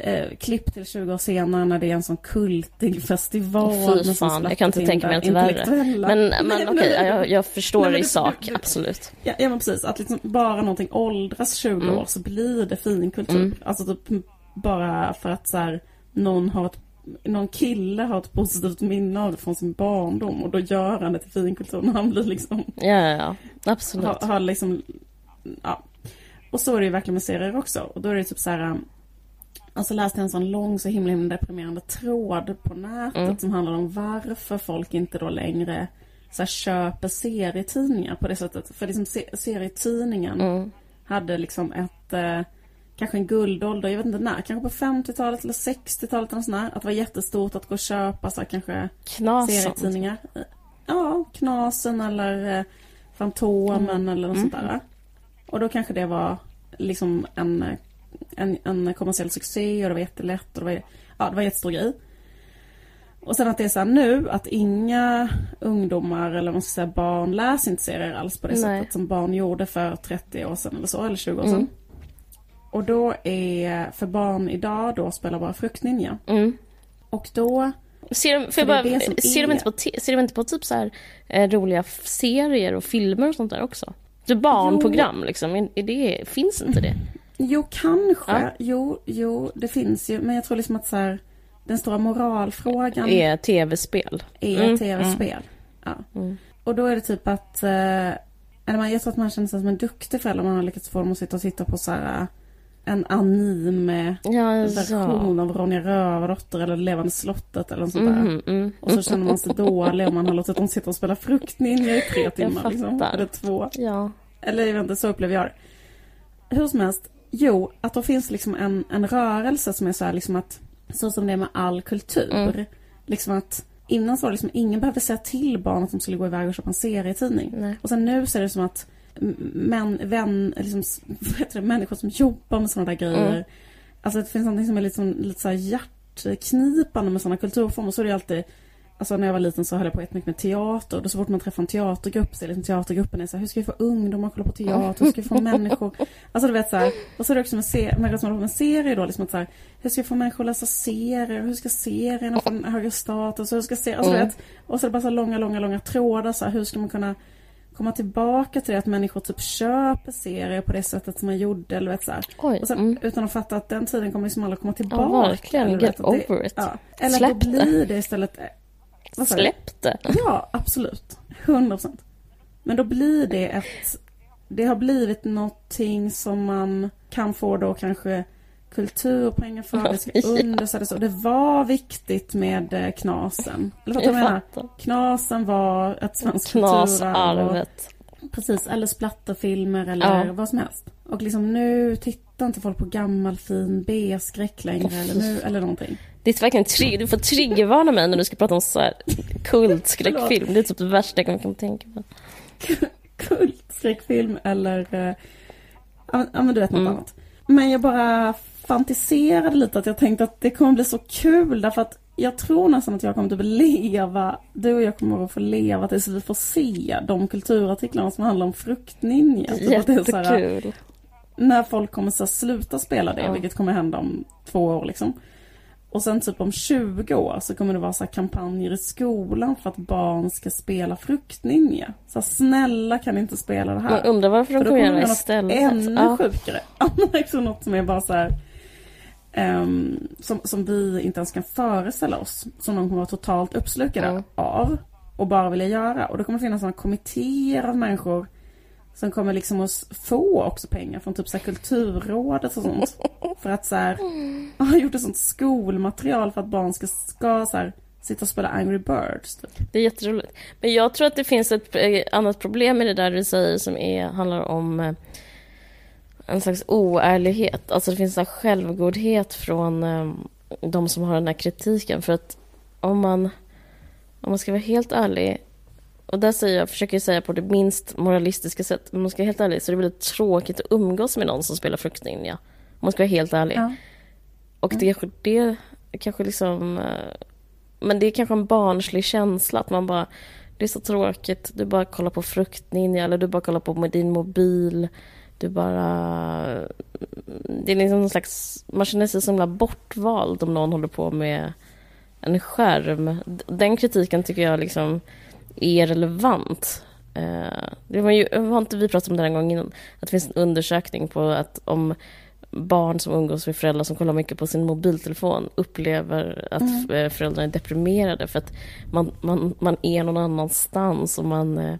Eh, klipp till 20 år senare när det är en sån kultig festival. Fy fan, jag kan inte tänka mig något värre. Men, Nej, men okej, jag, jag förstår Nej, men i det- sak, det- absolut. Ja, ja men precis, att liksom bara någonting åldras 20 Mm. år så blir det finkultur. Mm. Alltså typ bara för att så här, någon har ett någon kille har ett positivt minne av det från sin barndom och då gör han det till finkultur när han blir liksom, Ja, ja, ja. absolut. har, har liksom, ja. Och så är det ju verkligen med serier också. Och då är det typ så här, alltså läste jag en sån lång så himla, himla deprimerande tråd på nätet Mm. som handlar om varför folk inte då längre så här, köper serietidningar på det sättet. För liksom se- serietidningen Mm. hade liksom ett, eh, kanske en guldålder, jag vet inte när, kanske på 50-talet eller 60-talet eller sånt där. Att det var jättestort att gå och köpa så här, kanske Knasan. serietidningar. Ja, Knasen eller eh, Fantomen Mm. eller något sånt där. Och då kanske det var liksom en, en, en kommersiell succé och det var jättelätt och det var, ja, det var en jättestor grej. Och sen att det är så här nu att inga ungdomar eller man ska säga barn läser inte serier alls på det Nej. sättet som barn gjorde för 30 år sedan eller så, eller 20 år sedan. Mm. Och då är, för barn idag då spelar bara Fruktninja. Mm. Och då Ser de, för bara, är ser, de är- inte på, ser de inte på typ så här eh, roliga serier och filmer och sånt där också? Typ barnprogram liksom, är, är det, finns inte det? Jo, kanske. Ja. Jo, jo, det finns ju. Men jag tror liksom att så här, den stora moralfrågan är, Är tv-spel? Mm, tv-spel. Ja. Mm. Och då är det typ att, eh, jag tror att man känner sig som en duktig förälder om man har lyckats få dem att sitta och titta på så här, en anime Ja, version av Ronja Rövardotter eller Levande slottet eller något sånt där. Mhm, mm. Och så känner man sig dålig om man har låtit dem sitta och spela fruktninja i tre timmar. Liksom. Eller två. Ja. Eller jag vet inte, så upplever jag det. Hur som helst, jo, att då finns liksom en, en rörelse som är så här liksom att, så som det är med all kultur. Mm. Liksom att innan så var det liksom, ingen behövde säga till barn att de skulle gå iväg och köpa en serietidning. Nej. Och sen nu så är det som att män, vän, liksom, det, människor som jobbar med sådana där grejer. Mm. Alltså det finns någonting som är lite, som, lite så här hjärtknipande med sådana kulturformer. Så är det alltid, alltså när jag var liten så höll jag på jättemycket med teater. Och då så fort man träffar en teatergrupp så är liksom teatergruppen är så här, hur ska vi få ungdomar att kolla på teater? Hur ska vi få människor? Alltså du vet så här, och så är det också med, se- på med serier då, liksom att så här, hur ska vi få människor att läsa serier? Hur ska serierna få en högre status? Hur ska serier, alltså Mm. vet, och så är det bara så långa, långa, långa trådar så här, hur ska man kunna komma tillbaka till det att människor typ köper serier på det sättet som man gjorde eller vet så. Oj. Och sen, Mm. Utan att fatta att den tiden kommer liksom aldrig komma tillbaka. verkligen. eller Get vet, att det- over it. Ja. Eller Släpp då blir det istället... eh? Släpp det. Ja, absolut. 100 procent. Men då blir det ett... Det har blivit någonting som man kan få då kanske kulturpengar för. Det ska Ja. understödjas. Och det var viktigt med eh, Knasen. Eller vad jag Jag menar? fattar. Knasen var ett svenskt kulturarv. Precis, eller splatterfilmer eller Ja. vad som helst. Och liksom nu tittar inte folk på gammal fin B-skräck längre eller nu, eller någonting. Det är verkligen tri- du får triggervarna mig när du ska prata om så här kultskräckfilm. Det är typ det värsta jag kan tänka mig. Kultskräckfilm eller, eh, ja ja, men du vet något Mm. annat. Men jag bara fantiserade lite att jag tänkte att det kommer bli så kul därför att jag tror nästan att jag kommer att leva, du och jag kommer att få leva tills vi får se de kulturartiklarna som handlar om fruktninja. Typ så här, Jättekul. när folk kommer så sluta spela det, Ja. vilket kommer hända om två år liksom. Och sen typ om 20 år så kommer det vara så här kampanjer i skolan för att barn ska spela fruktninja. Så här, snälla kan inte spela det här. Man undrar varför de kommer göra det istället. ännu Ja. sjukare. Liksom något som är bara så här, ehm, som, som vi inte ens kan föreställa oss. Som de kommer vara totalt uppslukade Mm. av. och bara vilja göra. Och då kommer det finnas sådana kommittéer av människor som kommer liksom att få också pengar från typ så här kulturrådet och sånt. För att så här, har gjort ett sånt skolmaterial för att barn ska, ska så här, sitta och spela Angry Birds. Typ. Det är jätteroligt. Men jag tror att det finns ett eh, annat problem med det där du säger som är, handlar om eh, en slags oärlighet. Alltså det finns en självgodhet från eh, de som har den här kritiken. För att om man, om man ska vara helt ärlig och där säger jag, försöker jag säga på det minst moralistiska sätt, men om man ska vara helt ärlig så är det väldigt tråkigt att umgås med någon som spelar fruktninja. Om man ska vara helt ärlig. Ja. Och det, det kanske liksom... Men det är kanske en barnslig känsla att man bara... Det är så tråkigt, du bara kollar på fruktninja eller du bara kollar på med din mobil. Du bara... Det är liksom någon slags... Man känner sig så himla bortvald om någon håller på med en skärm. Den kritiken tycker jag liksom är relevant. Det var ju, var inte vi pratat om det en gång innan? Att det finns en undersökning på att om barn som umgås med föräldrar som kollar mycket på sin mobiltelefon upplever att mm. föräldrarna är deprimerade för att man, man, man är någon annanstans och man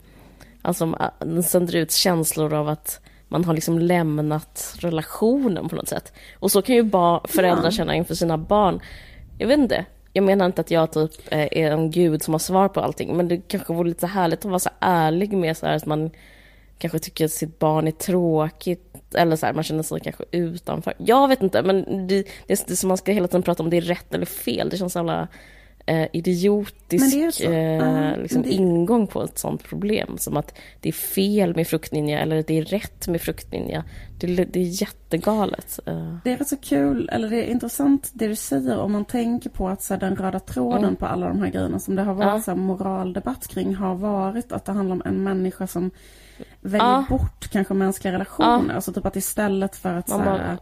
alltså, man sänder ut känslor av att man har liksom lämnat relationen på något sätt. Och så kan ju föräldrar känna inför sina barn. Jag vet inte, jag menar inte att jag typ eh, är en gud som har svar på allting, men det kanske vore lite härligt att vara så ärlig med så här att man kanske tycker att sitt barn är tråkigt eller så här, man känner sig kanske utanför. Jag vet inte, men det, det, är som man ska hela tiden prata om, det är rätt eller fel. Det känns så jävla eh, idiotisk eh, liksom det... ingång på ett sånt problem. Som att det är fel med fruktninja eller det är rätt med fruktninja. Det, det är jättegalet. Eh. Det är rätt så kul, eller det är intressant det du säger om man tänker på att så här, den röda tråden mm. på alla de här grejerna som det har varit ja. så här, moraldebatt kring har varit att det handlar om en människa som väljer ja. bort kanske mänskliga relationer. Ja. Alltså typ att istället för att så här,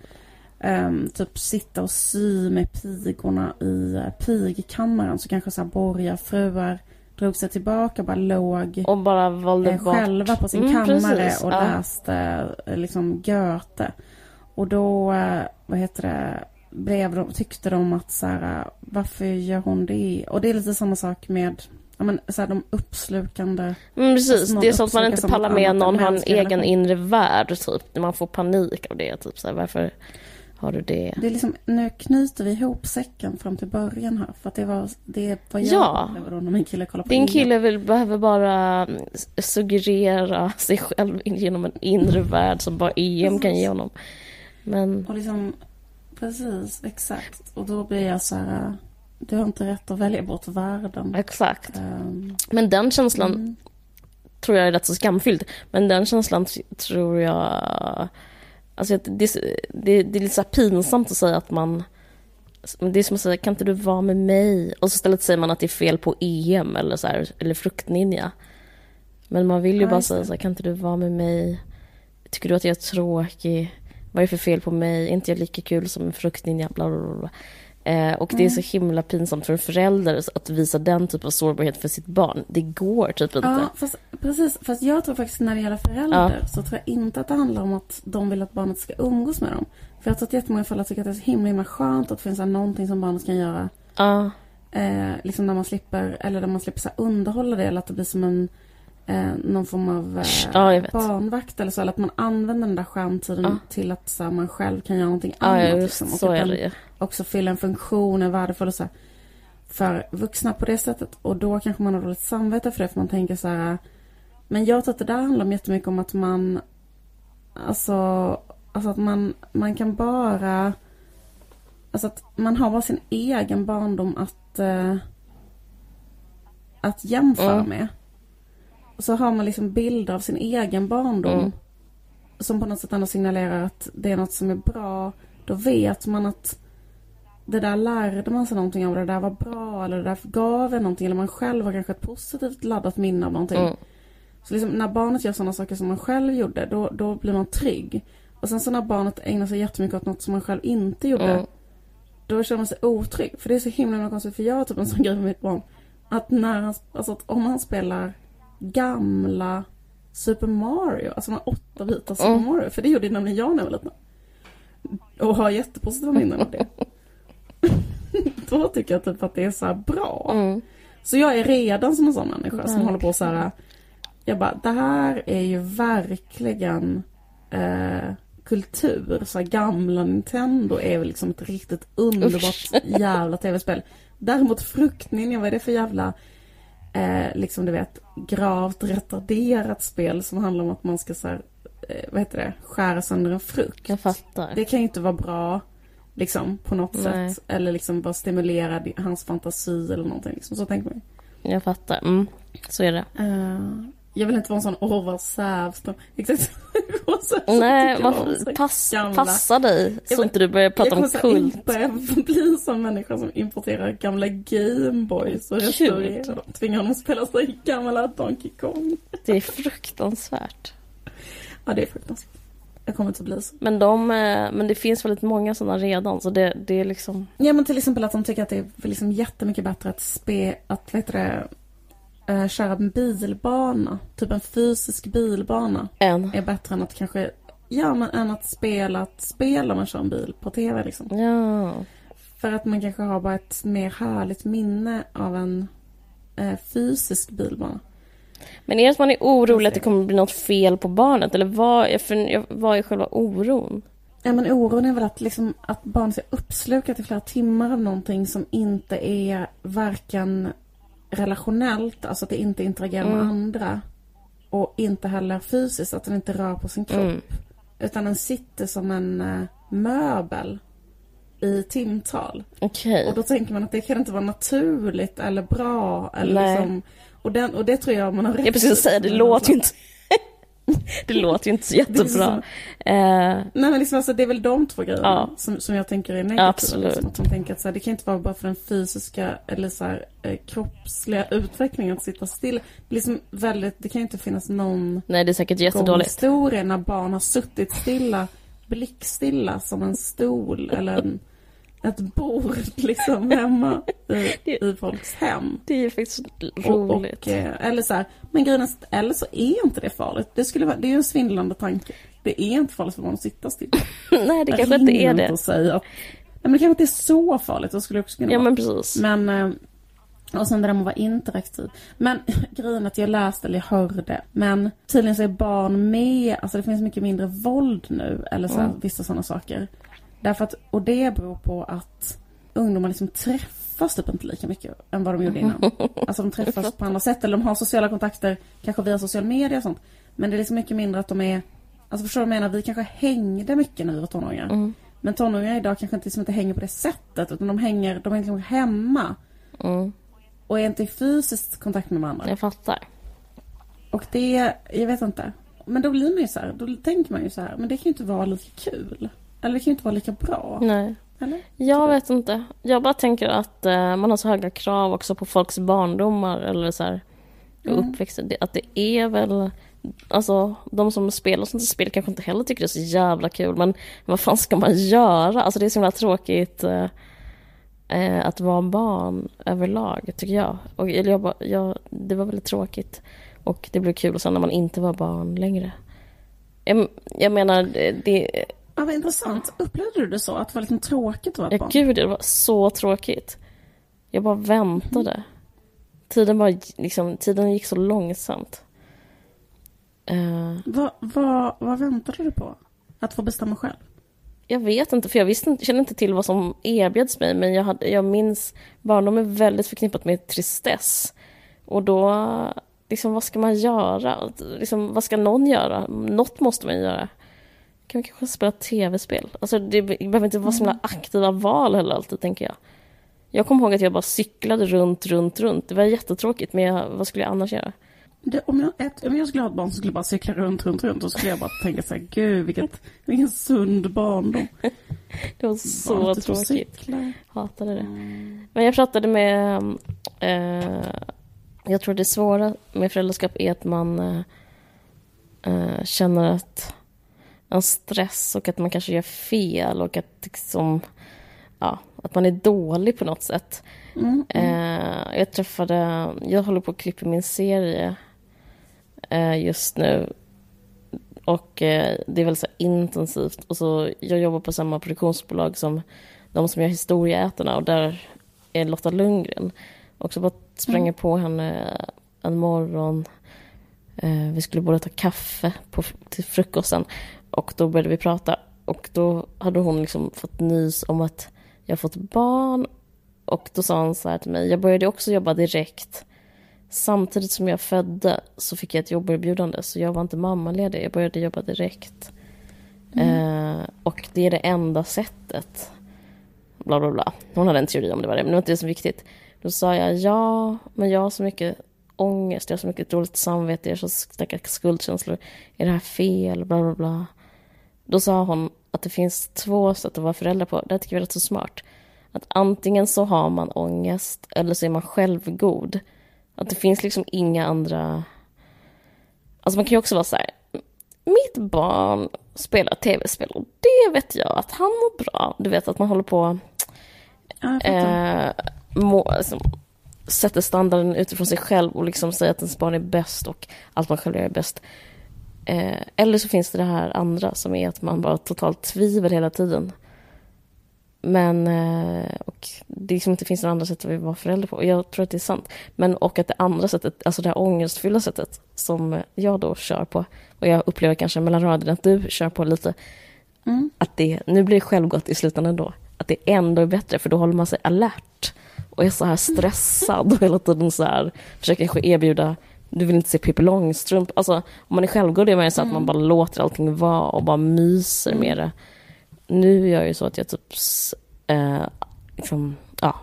um, typ sitta och sy med pigorna i uh, pigkammaren så kanske så här borgarfruar drog sig tillbaka bara låg och bara valde eh, själva på sin mm, kammare precis. och ja. läste eh, liksom Goethe. Och då, eh, vad heter det, blev de, tyckte de att så här, varför gör hon det? Och det är lite samma sak med ja, men, så här, de uppslukande... Mm, precis, det är så att man inte pallar med någon har en egen inre värld, typ. Man får panik av det, typ så här, varför har du det? Det är liksom, nu knyter vi ihop säcken fram till början här. För att det var, det var jag ja. då när min kille kollade på Din kille vill, behöver bara suggerera sig själv genom en inre värld som bara EM kan ge honom. Men... Och liksom, precis, exakt. Och då blir jag så här, du har inte rätt att välja bort världen. Exakt. Um, Men den känslan mm. tror jag är rätt så skamfylld. Men den känslan tror jag Alltså det, det, det är lite så pinsamt att säga att man... Det är som att säga, kan inte du vara med mig? Och så istället säger man att det är fel på EM eller, så här, eller fruktninja. Men man vill ju ja, bara säga så här, kan inte du vara med mig? Tycker du att jag är tråkig? Vad är det för fel på mig? Är inte jag lika kul som en fruktninja? Bla, bla, bla. Eh, och det är så mm. himla pinsamt för en förälder att visa den typen av sårbarhet för sitt barn. Det går typ inte. Ja, fast, precis. Fast jag tror faktiskt när det gäller föräldrar ja. så tror jag inte att det handlar om att de vill att barnet ska umgås med dem. För jag tror att jättemånga föräldrar tycker att det är så himla, himla skönt att det finns någonting som barnet kan göra. Ja. Eh, liksom där man slipper, eller där man slipper så underhålla det eller att det blir som en eh, någon form av eh, ja, barnvakt eller så. Eller att man använder den där skärmtiden ja. till att så, man själv kan göra någonting ja, annat. Liksom. så är det ju. också fylla en funktion, är värdefull och så här, för vuxna på det sättet. Och då kanske man har dåligt samvete för det. För man tänker så här. Men jag tror att det där handlar jättemycket om att man Alltså, alltså att man, man kan bara Alltså att man har bara sin egen barndom att eh, Att jämföra mm. med så har man liksom bilder av sin egen barndom. Mm. Som på något sätt ändå signalerar att det är något som är bra. Då vet man att det där lärde man sig någonting av. Det där var bra eller det där gav en någonting. Eller man själv har kanske ett positivt laddat minne av någonting. Mm. Så liksom när barnet gör sådana saker som man själv gjorde, då, då blir man trygg. Och sen så när barnet ägnar sig jättemycket åt något som man själv inte gjorde. Mm. Då känner man sig otrygg. För det är så himla konstigt. För jag har typ en sån grej med mitt barn. Att när han, alltså att om han spelar gamla Super Mario, alltså de här åtta vita Super mm. Mario. För det gjorde nämligen jag när jag var liten. Och har jättepositiva minnen av det. Då tycker jag typ att det är så bra. Mm. Så jag är redan som en sån människa som håller på så här. Jag bara, det här är ju verkligen eh, kultur. Så här, gamla Nintendo är väl liksom ett riktigt underbart jävla tv-spel. Däremot Fruktninja, vad är det för jävla eh, liksom du vet gravt retarderat spel som handlar om att man ska så här, eh, vad heter det, skära sönder en frukt. Jag fattar. Det kan ju inte vara bra liksom på något Nej. sätt. Eller liksom bara stimulera hans fantasi eller någonting. Liksom. Så tänker man. Jag fattar. Mm. Så är det. Eh, jag vill inte vara en sån Orvar Sävström. Exakt. Och så- så Nej, jag man, pass, passa dig så men- inte du börjar Jag prata kommer om kult. in- börja bli en sån människa som importerar gamla Gameboys och restaurerar dem. Tvingar honom att spela sig gamla Donkey Kong. Det är fruktansvärt. Ja, det är fruktansvärt. Jag kommer inte att bli så. Men, de, eh, men det finns väldigt många sådana redan så det, det är liksom... Ja men till exempel att de tycker att det är liksom jättemycket bättre att spe, att vad heter det, eh, köra en bilbana. Typ en fysisk bilbana En. är bättre än att kanske, ja men än att spela ett spel om man kör en bil på tv liksom. Ja. För att man kanske har bara ett mer härligt minne av en eh, fysisk bilbana. Men är det att man är orolig att det kommer bli något fel på barnet? Eller vad är, för, vad är själva oron? Ja men oron är väl att, liksom, att barnet är uppslukat i flera timmar av någonting som inte är varken relationellt, alltså att det inte interagerar med Mm. andra. Och inte heller fysiskt, att den inte rör på sin kropp. Mm. Utan den sitter som en eh, möbel i timtal. Okej. Och då tänker man att det kan inte vara naturligt eller bra. Eller Nej. liksom, och, den, och det tror jag man har rätt Jag precis säga, det låter ju inte... det låter ju inte så Det är jättebra. Eh, Nej men liksom, alltså, det är väl de två grejerna Ja. som, som jag tänker är negativa. Absolut. Liksom, att de tänker att så här, det kan inte vara bara för den fysiska eller så här, eh, kroppsliga utvecklingen att sitta still. Det, är liksom väldigt, det kan ju inte finnas någon nej, det är säkert jättedåligt. historien när barn har suttit stilla, blickstilla som en stol eller en, ett bord liksom hemma i, i folks hem. Det är ju faktiskt Och, roligt. och, eh, eller så här, men grejen är, eller så är inte det farligt. Det, skulle vara, det är ju en svindlande tanke. Det är inte farligt för barn att sitta still. nej, det kanske inte är det. Och säga att, nej, men det kanske inte är så farligt. Det skulle det också kunna Ja, vara. men precis. Men, eh, och sen det där med att vara interaktiv. Men grejen att jag läste eller jag hörde. Men tydligen så är barn med, alltså det finns mycket mindre våld nu. Eller så här, Mm. vissa sådana saker. Därför att, och det beror på att ungdomar liksom träffas typ inte lika mycket än vad de gjorde innan. Alltså de träffas på andra sätt eller de har sociala kontakter kanske via social media och sånt. Men det är liksom mycket mindre att de är, alltså förstår du vad jag menar? Vi kanske hängde mycket när vi var tonåringar. Mm. Men tonåringar idag kanske inte, liksom inte hänger på det sättet utan de hänger, de är liksom hemma Mm, och är inte i fysisk kontakt med varandra. jag fattar. Och det, jag vet inte. Men då blir man ju så här, då tänker man ju så här, men det kan ju inte vara lika kul. Eller det kan ju inte vara lika bra. Nej. Eller? Jag vet inte. Jag bara tänker att eh, man har så höga krav också på folks barndomar eller så här, och Mm. uppväxt. Att det är väl... Alltså, de som spelar sånt här spel kanske inte heller tycker det är så jävla kul, men vad fan ska man göra? Alltså det är så himla tråkigt eh, eh, att vara barn överlag, tycker jag. Och, eller jag, bara, jag. Det var väldigt tråkigt. Och det blev kul sen när man inte var barn längre. Jag, jag menar, det, det, Ja, vad intressant. Upplevde du det så? Att det var liksom tråkigt att vara ett Ja, barn? gud, det var så tråkigt. Jag bara väntade. Tiden, bara, liksom, tiden gick så långsamt. Eh, Vad, vad, vad väntade du på? Att få bestämma själv? jag vet inte, för jag visste, inte- kände inte till vad som erbjöds mig, men jag, hade, jag minns barndom är väldigt förknippat med tristess. Och då, liksom, vad ska man göra? Liksom, vad ska någon göra? Något måste man göra. Kan man kanske spela tv-spel? Alltså, det behöver inte vara så himla aktiva val heller alltid, tänker jag. Jag kommer ihåg att jag bara cyklade runt, runt, runt. Det var jättetråkigt, men jag, vad skulle jag annars göra? Det, om, jag, ett, om jag skulle ha ett barn som skulle bara cykla runt, runt, runt, då skulle jag bara tänka så här, gud vilket, vilken sund barndom. Det var så Barnet tråkigt. Hatade det. Men jag pratade med... Eh, jag tror det svåra med föräldraskap är att man eh, eh, känner att en stress och att man kanske gör fel och att liksom... Ja, att man är dålig på något sätt. Mm, Eh, jag träffade... Jag håller på att klippa min serie eh, just nu. Och eh, det är väldigt så intensivt. Och så, jag jobbar på samma produktionsbolag som de som gör Historieätarna och där är Lotta Lundgren. Och så bara sprang jag på henne en morgon. Vi skulle båda ta kaffe på, till frukosten. Och då började vi prata. Och då hade hon liksom fått nys om att jag fått barn. Och då sa hon så här till mig, jag började också jobba direkt. Samtidigt som jag födde så fick jag ett jobberbjudande. Så jag var inte mammaledig, jag började jobba direkt. Eh, och det är det enda sättet. Bla bla bla. Hon hade en teori om det var det, men det var inte det som var viktigt. Då sa jag ja, men jag har så mycket ångest, jag har så mycket dåligt samvete, jag har så starka skuldkänslor. Är det här fel? Bla bla bla. Då sa hon att det finns två sätt att vara förälder på. Det tycker jag är rätt så smart. Att antingen så har man ångest eller så är man självgod. Att det finns liksom inga andra... Alltså man kan ju också vara så här. Mitt barn spelar tv-spel och det vet jag att han mår bra. Du vet att man håller på... Ja. Eh, må, alltså, sätter standarden utifrån sig själv och liksom säger att ens barn är bäst och allt man själv gör är bäst. Eh, eller så finns det det här andra som är att man bara totalt tvivel hela tiden. Men eh, och det liksom inte finns några andra sätt att vara förälder på. Och jag tror att det är sant. Men och att det andra sättet, alltså det här ångestfyllda sättet som jag då kör på och jag upplever kanske mellan raderna att du kör på lite Mm. att det, nu blir det självgott i slutändan då. Att det ändå är bättre för då håller man sig alert och är så här stressad och hela tiden så här försöker erbjuda du vill inte se Pippi Långstrump. Alltså om man är självgod är man så att man bara låter allting vara och bara myser med det. Nu är jag ju så att jag typ eh, liksom, ja,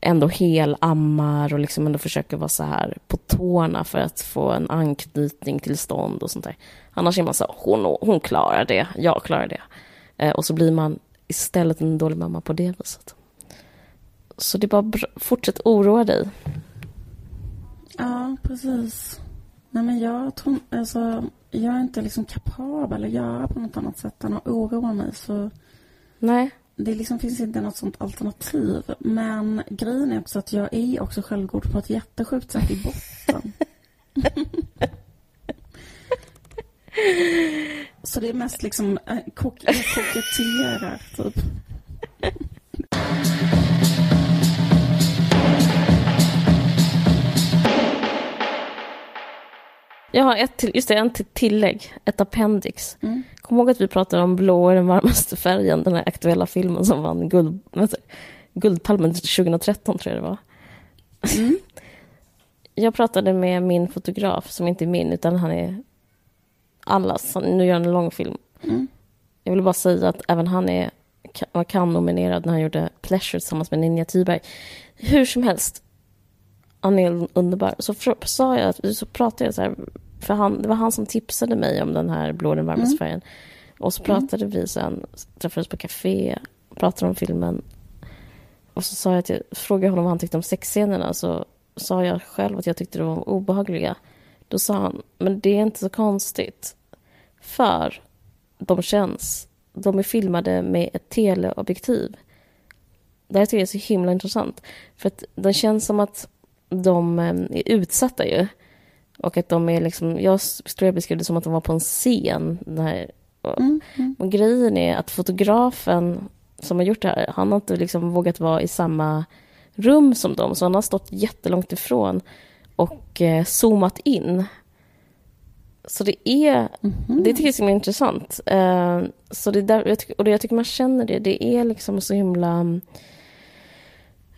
ändå helammar och liksom ändå försöker vara så här på tårna för att få en anknytning till stånd och sånt där. Annars är man så här, hon, hon klarar det, jag klarar det. Eh, och så blir man istället en dålig mamma på det viset. Så det är bara fortsätt oroa dig. Ja, precis. Nej, men jag tror alltså, jag är inte liksom kapabel att göra på något annat sätt än att oroa mig. Så Nej, det liksom finns inte något sånt alternativ. Men grejen är också att jag är också självgod på ett jättesjukt sätt i botten. Så det är mest liksom, kok- jag koketterar typ. Jag har ett till, just det, en till tillägg, ett appendix. Mm. Kom ihåg att vi pratade om blå är den varmaste färgen, den här aktuella filmen som vann guld, det? Guldpalmen 2013 tror jag det var. Mm. Jag pratade med min fotograf, som inte är min, utan han är allas. Han- Nu gör han en långfilm. Mm. Jag vill bara säga att även han är, var Cannes-nominerad när han gjorde Pleasure tillsammans med Ninja Thyberg. Hur som helst, han är underbar. Så sa jag, så pratade jag så här, för han, det var han som tipsade mig om den här Blå den varmaste Mm. färgen. Och så pratade vi sen, träffades på café, pratade om filmen. Och så sa jag att jag frågade honom vad han tyckte om sexscenerna. Så sa jag själv att jag tyckte de var obehagliga. Då sa han, men det är inte så konstigt. För de känns, de är filmade med ett teleobjektiv. Det här tycker jag är så himla intressant. För att det känns som att de eh, är utsatta ju. Och att de är liksom, jag tror jag beskrev det som att de var på en scen. Här, och, Mm. Mm. och grejen är att fotografen som har gjort det här, han har inte liksom vågat vara i samma rum som dem. Så han har stått jättelångt ifrån och eh, zoomat in. Så det är, Mhm. det tycker jag är intressant. Eh, så det är där, och det jag tycker man känner det, det är liksom så himla...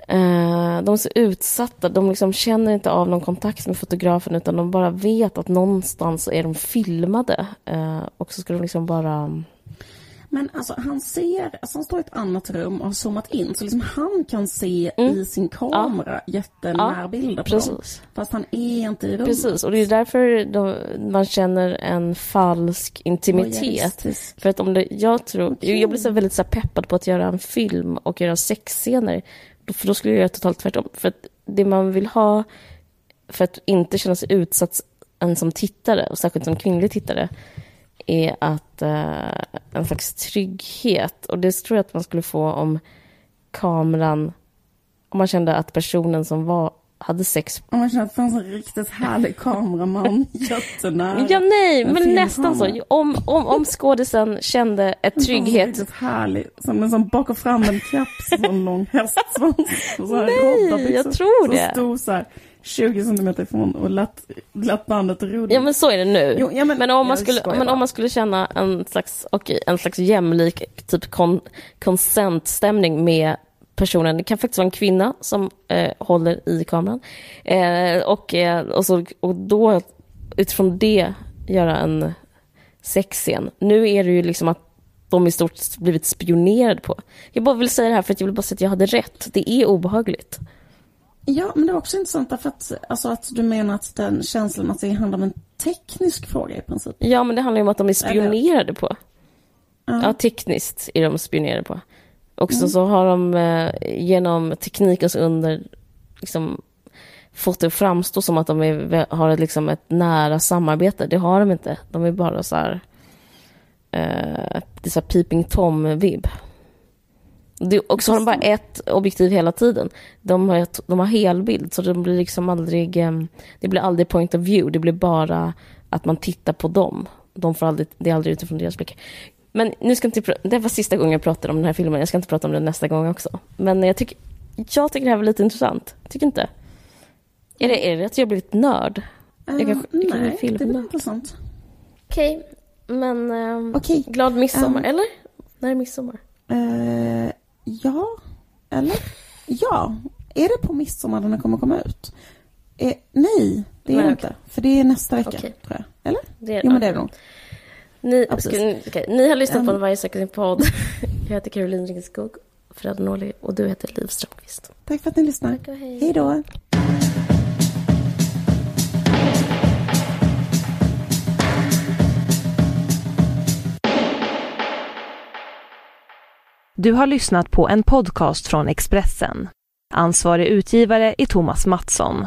Eh, de är så utsatta, de liksom känner inte av någon kontakt med fotografen utan de bara vet att någonstans är de filmade. Eh, och så ska de liksom bara... Men alltså han ser, alltså han står i ett annat rum och har zoomat in så liksom han kan se Mm. i sin kamera jättenärbilder på dem. Precis. Fast han är inte i rummet. Precis, och det är därför de, man känner en falsk intimitet. Voyeuristisk. För att om det, jag tror, Okej. jag blir så väldigt så peppad på att göra en film och göra sexscener. Då- För då skulle jag göra totalt tvärtom. För att det man vill ha, för att inte känna sig utsatt än som tittare, och särskilt som kvinnlig tittare, är att uh, en slags trygghet. Och det tror jag att man skulle få om kameran, om man kände att personen som var hade sex. Man känner att det fanns en riktigt härlig kameraman jättenära. Ja, nej, en men nästan så. filmkamera. Om, om, om skådisen kände ett trygghet. Riktigt härlig. Som en som bakar fram en keps och en lång hästsvans. Och så här Nej, jag tror som det. stod så här 20 centimeter ifrån och lät, lät bandet rodda. Ja men så är det nu. Jo, ja, men- men, om man skulle, men bara. om man skulle känna en slags, okej, en slags jämlik typ kon, consent-stämning med personen. Det kan faktiskt vara en kvinna som eh, håller i kameran. Eh, och, eh, och, så, och då utifrån det göra en sexscen. Nu är det ju liksom att de i stort blivit spionerade på. Jag bara vill säga det här för att jag vill bara säga att jag hade rätt. Det är obehagligt. Ja, men det är också intressant därför att, alltså att du menar att den känslan att det handlar om en teknisk fråga i princip. Ja, men det handlar ju om att de är spionerade på. Ja. Ja, tekniskt är de spionerade på. Och så, så har de eh, genom teknikens under liksom, fått det att framstå som att de är, har ett, liksom, ett nära samarbete. Det har de inte. De är bara så här... Eh, det är så här peeping Tom-vibb. Det, och så har de bara ett objektiv hela tiden. De har, ett, de har helbild, så de blir liksom aldrig... eh, Det blir aldrig point of view. Det blir bara att man tittar på dem. De får aldrig, det är aldrig utifrån deras blick. Men nu ska inte, det var sista gången jag pratade om den här filmen. Jag ska inte prata om den nästa gång också. Men jag tycker, jag tycker det här var lite intressant. Tycker inte? Är det, är det att jag har blivit nörd? Jag kan- Eh, jag kan nej, det då. intressant. Okej, men ehm, Okej. glad midsommar, Ehm. eller? När är midsommar? Eh, ja, eller? Ja. Är det på midsommar den kommer komma ut? Eh, nej, det är Nej, det okej. inte. För det är nästa vecka, tror jag. Eller? Det är, Jo, men det är det nog. Ni, precis. ska, ni, har lyssnat på Ehm. en Varje söker sin podd. Jag heter Caroline Ringskog, Fred Norli och du heter Liv Strömquist. Tack för att ni lyssnar. Tack och hej. Hej då. Du har lyssnat på en podcast från Expressen. Ansvarig utgivare är Thomas Mattsson.